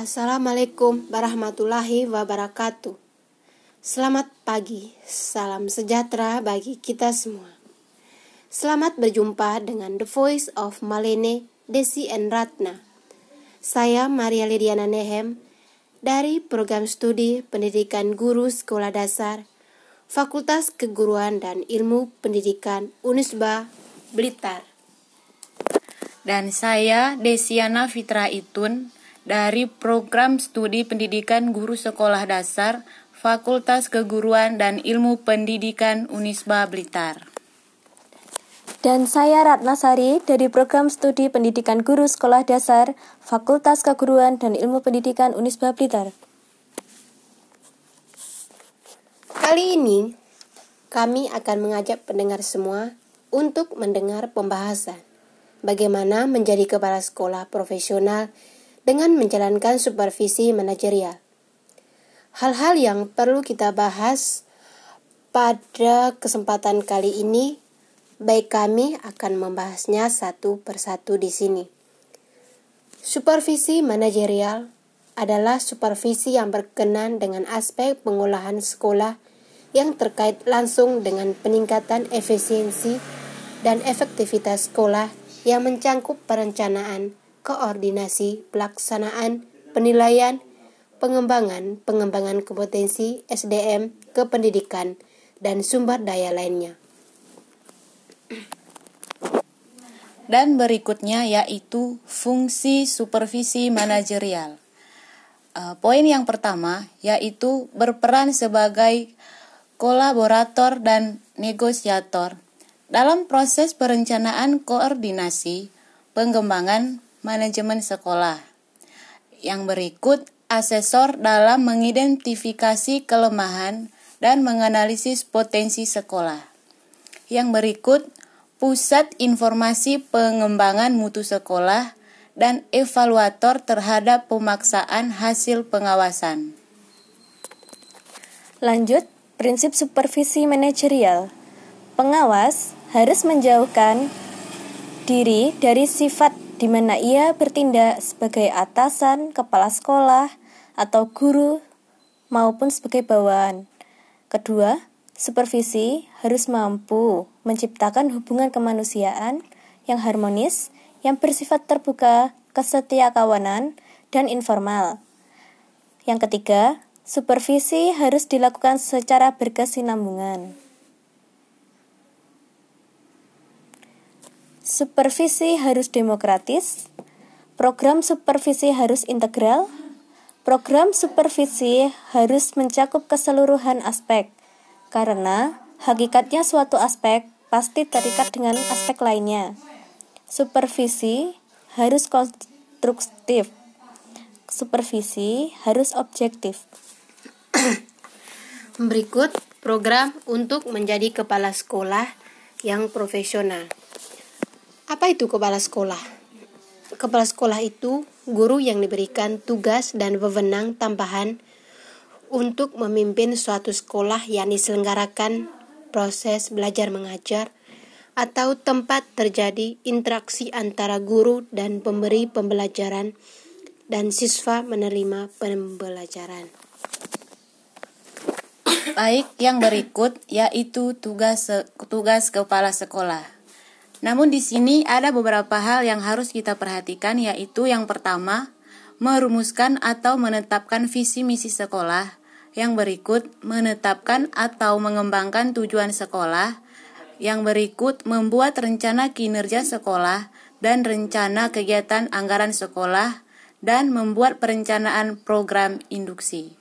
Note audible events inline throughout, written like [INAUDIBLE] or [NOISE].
Assalamualaikum warahmatullahi wabarakatuh. Selamat pagi, salam sejahtera bagi kita semua. Selamat berjumpa dengan The Voice of Malene, Desi and Ratna. Saya Maria Lidiana Nehem dari Program Studi Pendidikan Guru Sekolah Dasar Fakultas Keguruan dan Ilmu Pendidikan Unisba Blitar. Dan saya Desiana Fitra Itun dari program studi pendidikan guru sekolah dasar Fakultas Keguruan dan Ilmu Pendidikan Unisba Blitar. Dan saya Ratna Sari dari program studi pendidikan guru sekolah dasar Fakultas Keguruan dan Ilmu Pendidikan Unisba Blitar. Kali ini kami akan mengajak pendengar semua untuk mendengar pembahasan bagaimana menjadi kepala sekolah profesional dengan menjalankan supervisi manajerial. Hal-hal yang perlu kita bahas pada kesempatan kali ini, baik kami akan membahasnya satu persatu di sini. Supervisi manajerial adalah supervisi yang berkenan dengan aspek pengolahan sekolah yang terkait langsung dengan peningkatan efisiensi dan efektivitas sekolah yang mencangkup perencanaan, koordinasi, pelaksanaan, penilaian, pengembangan, pengembangan kompetensi SDM, kependidikan, dan sumber daya lainnya. Dan berikutnya yaitu fungsi supervisi manajerial. Uh, poin yang pertama yaitu berperan sebagai kolaborator dan negosiator dalam proses perencanaan koordinasi, pengembangan, manajemen sekolah. Yang berikut, asesor dalam mengidentifikasi kelemahan dan menganalisis potensi sekolah. Yang berikut, pusat informasi pengembangan mutu sekolah dan evaluator terhadap pemaksaan hasil pengawasan. Lanjut, prinsip supervisi manajerial. Pengawas harus menjauhkan diri dari sifat di mana ia bertindak sebagai atasan, kepala sekolah, atau guru, maupun sebagai bawahan. Kedua, supervisi harus mampu menciptakan hubungan kemanusiaan yang harmonis, yang bersifat terbuka, kesetiakawanan, dan informal. Yang ketiga, supervisi harus dilakukan secara berkesinambungan. Supervisi harus demokratis. Program supervisi harus integral. Program supervisi harus mencakup keseluruhan aspek, karena hakikatnya suatu aspek pasti terikat dengan aspek lainnya. Supervisi harus konstruktif. Supervisi harus objektif. Berikut program untuk menjadi kepala sekolah yang profesional. Apa itu kepala sekolah? Kepala sekolah itu guru yang diberikan tugas dan wewenang tambahan untuk memimpin suatu sekolah yang diselenggarakan proses belajar mengajar atau tempat terjadi interaksi antara guru dan pemberi pembelajaran dan siswa menerima pembelajaran. Baik, yang berikut yaitu tugas tugas kepala sekolah. Namun di sini ada beberapa hal yang harus kita perhatikan yaitu yang pertama, merumuskan atau menetapkan visi misi sekolah. Yang berikut, menetapkan atau mengembangkan tujuan sekolah. Yang berikut, membuat rencana kinerja sekolah dan rencana kegiatan anggaran sekolah dan membuat perencanaan program induksi.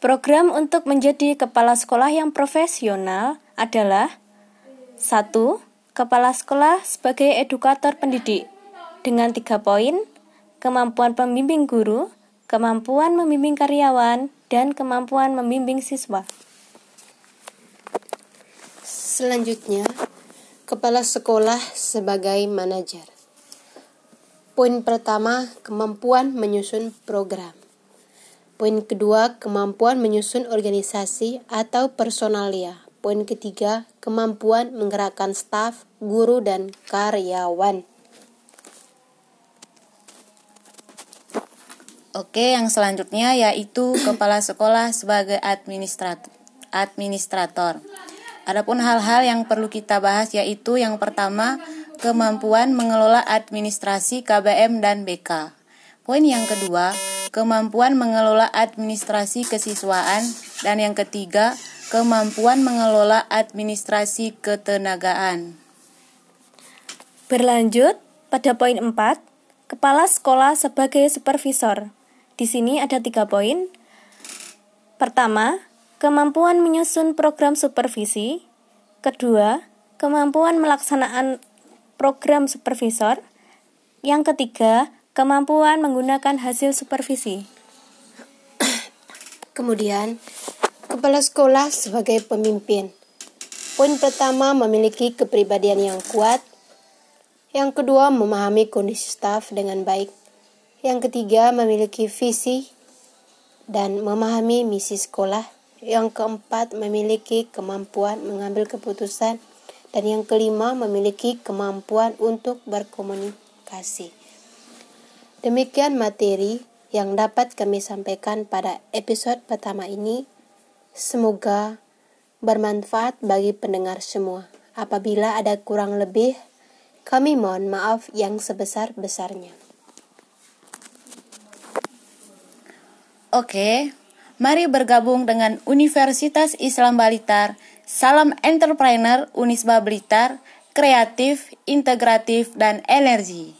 Program untuk menjadi kepala sekolah yang profesional adalah 1. Kepala sekolah sebagai edukator pendidik dengan tiga poin, kemampuan pembimbing guru, kemampuan membimbing karyawan, dan kemampuan membimbing siswa. Selanjutnya, kepala sekolah sebagai manajer. Poin pertama, kemampuan menyusun program. Poin kedua, kemampuan menyusun organisasi atau personalia. Poin ketiga, kemampuan menggerakkan staf, guru, dan karyawan. Oke, yang selanjutnya yaitu kepala sekolah sebagai administrator. administrator. Adapun hal-hal yang perlu kita bahas yaitu yang pertama, kemampuan mengelola administrasi KBM dan BK. Poin yang kedua, kemampuan mengelola administrasi kesiswaan dan yang ketiga, kemampuan mengelola administrasi ketenagaan. Berlanjut pada poin 4, kepala sekolah sebagai supervisor. Di sini ada tiga poin. Pertama, kemampuan menyusun program supervisi. Kedua, kemampuan melaksanaan program supervisor. Yang ketiga, kemampuan menggunakan hasil supervisi. [COUGHS] Kemudian, kepala sekolah sebagai pemimpin. Poin pertama memiliki kepribadian yang kuat. Yang kedua, memahami kondisi staf dengan baik. Yang ketiga, memiliki visi dan memahami misi sekolah. Yang keempat, memiliki kemampuan mengambil keputusan. Dan yang kelima, memiliki kemampuan untuk berkomunikasi. Demikian materi yang dapat kami sampaikan pada episode pertama ini. Semoga bermanfaat bagi pendengar semua. Apabila ada kurang lebih, kami mohon maaf yang sebesar-besarnya. Oke, mari bergabung dengan Universitas Islam Balitar. Salam entrepreneur Unisba Blitar, kreatif, integratif, dan energi.